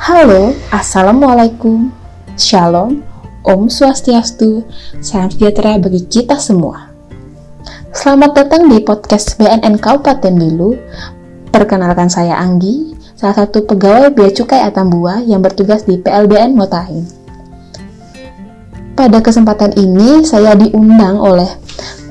Halo, Assalamualaikum, Shalom, Om Swastiastu, Salam sejahtera bagi kita semua. Selamat datang di podcast BNN Kabupaten Bilu. Perkenalkan saya Anggi, salah satu pegawai Bea Cukai Atambua yang bertugas di PLBN Motahin. Pada kesempatan ini, saya diundang oleh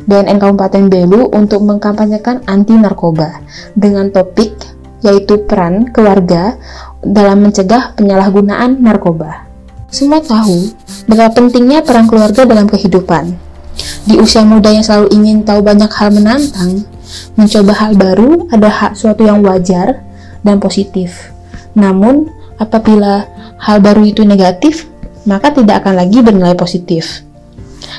BNN Kabupaten Belu untuk mengkampanyekan anti narkoba dengan topik yaitu peran keluarga dalam mencegah penyalahgunaan narkoba. Semua tahu betapa pentingnya peran keluarga dalam kehidupan. Di usia muda yang selalu ingin tahu banyak hal menantang, mencoba hal baru ada hak suatu yang wajar dan positif. Namun, apabila hal baru itu negatif, maka tidak akan lagi bernilai positif.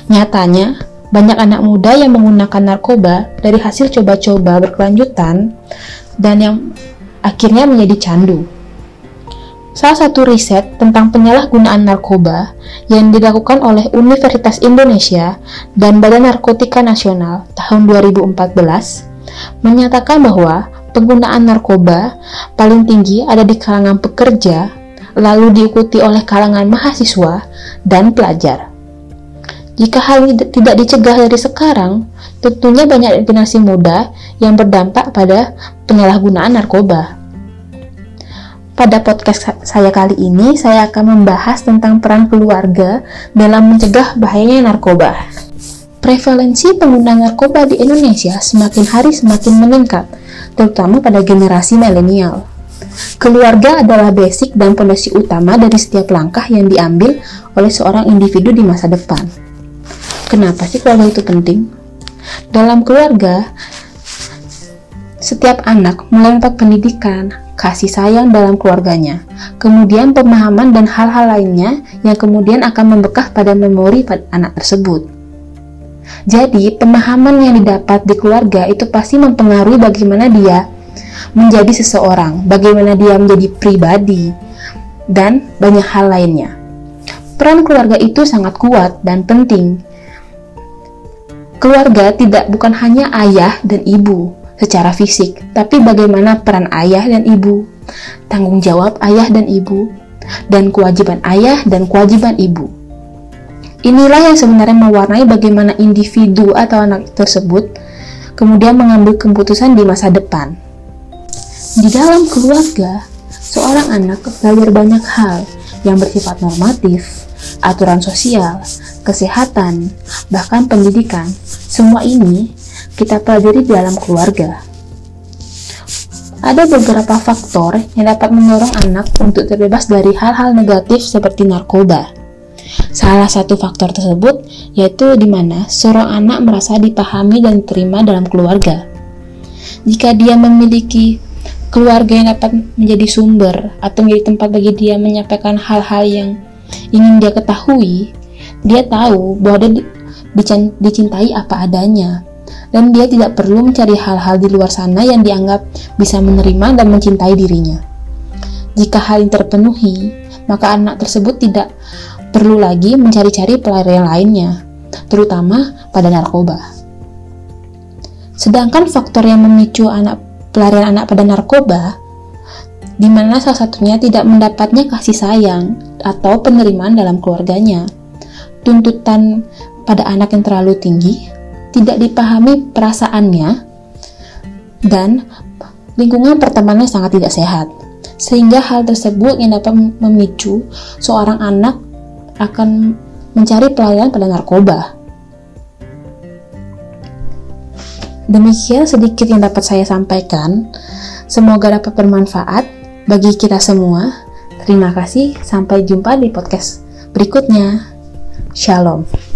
Nyatanya, banyak anak muda yang menggunakan narkoba dari hasil coba-coba berkelanjutan dan yang akhirnya menjadi candu. Salah satu riset tentang penyalahgunaan narkoba yang dilakukan oleh Universitas Indonesia dan Badan Narkotika Nasional tahun 2014 menyatakan bahwa penggunaan narkoba paling tinggi ada di kalangan pekerja, lalu diikuti oleh kalangan mahasiswa dan pelajar. Jika hal ini tidak dicegah dari sekarang, tentunya banyak generasi muda yang berdampak pada penyalahgunaan narkoba. Pada podcast saya kali ini, saya akan membahas tentang peran keluarga dalam mencegah bahayanya narkoba. Prevalensi pengguna narkoba di Indonesia semakin hari semakin meningkat, terutama pada generasi milenial. Keluarga adalah basic dan pondasi utama dari setiap langkah yang diambil oleh seorang individu di masa depan. Kenapa sih keluarga itu penting? Dalam keluarga, setiap anak mendapat pendidikan, kasih sayang dalam keluarganya, kemudian pemahaman dan hal-hal lainnya yang kemudian akan membekas pada memori pada anak tersebut. Jadi, pemahaman yang didapat di keluarga itu pasti mempengaruhi bagaimana dia menjadi seseorang, bagaimana dia menjadi pribadi, dan banyak hal lainnya. Peran keluarga itu sangat kuat dan penting. Keluarga tidak bukan hanya ayah dan ibu, secara fisik, tapi bagaimana peran ayah dan ibu, tanggung jawab ayah dan ibu, dan kewajiban ayah dan kewajiban ibu. Inilah yang sebenarnya mewarnai bagaimana individu atau anak tersebut kemudian mengambil keputusan di masa depan. Di dalam keluarga, seorang anak belajar banyak hal yang bersifat normatif, aturan sosial, kesehatan, bahkan pendidikan. Semua ini kita pelajari di dalam keluarga. Ada beberapa faktor yang dapat mendorong anak untuk terbebas dari hal-hal negatif seperti narkoba. Salah satu faktor tersebut yaitu di mana seorang anak merasa dipahami dan diterima dalam keluarga. Jika dia memiliki keluarga yang dapat menjadi sumber atau menjadi tempat bagi dia menyampaikan hal-hal yang ingin dia ketahui, dia tahu bahwa dia dicintai apa adanya, dan dia tidak perlu mencari hal-hal di luar sana yang dianggap bisa menerima dan mencintai dirinya. Jika hal ini terpenuhi, maka anak tersebut tidak perlu lagi mencari-cari pelarian lainnya, terutama pada narkoba. Sedangkan faktor yang memicu anak pelarian anak pada narkoba, di mana salah satunya tidak mendapatnya kasih sayang atau penerimaan dalam keluarganya, tuntutan pada anak yang terlalu tinggi, tidak dipahami perasaannya, dan lingkungan pertemanan sangat tidak sehat. Sehingga hal tersebut yang dapat memicu seorang anak akan mencari pelayanan pada narkoba. Demikian sedikit yang dapat saya sampaikan. Semoga dapat bermanfaat bagi kita semua. Terima kasih, sampai jumpa di podcast berikutnya. Shalom.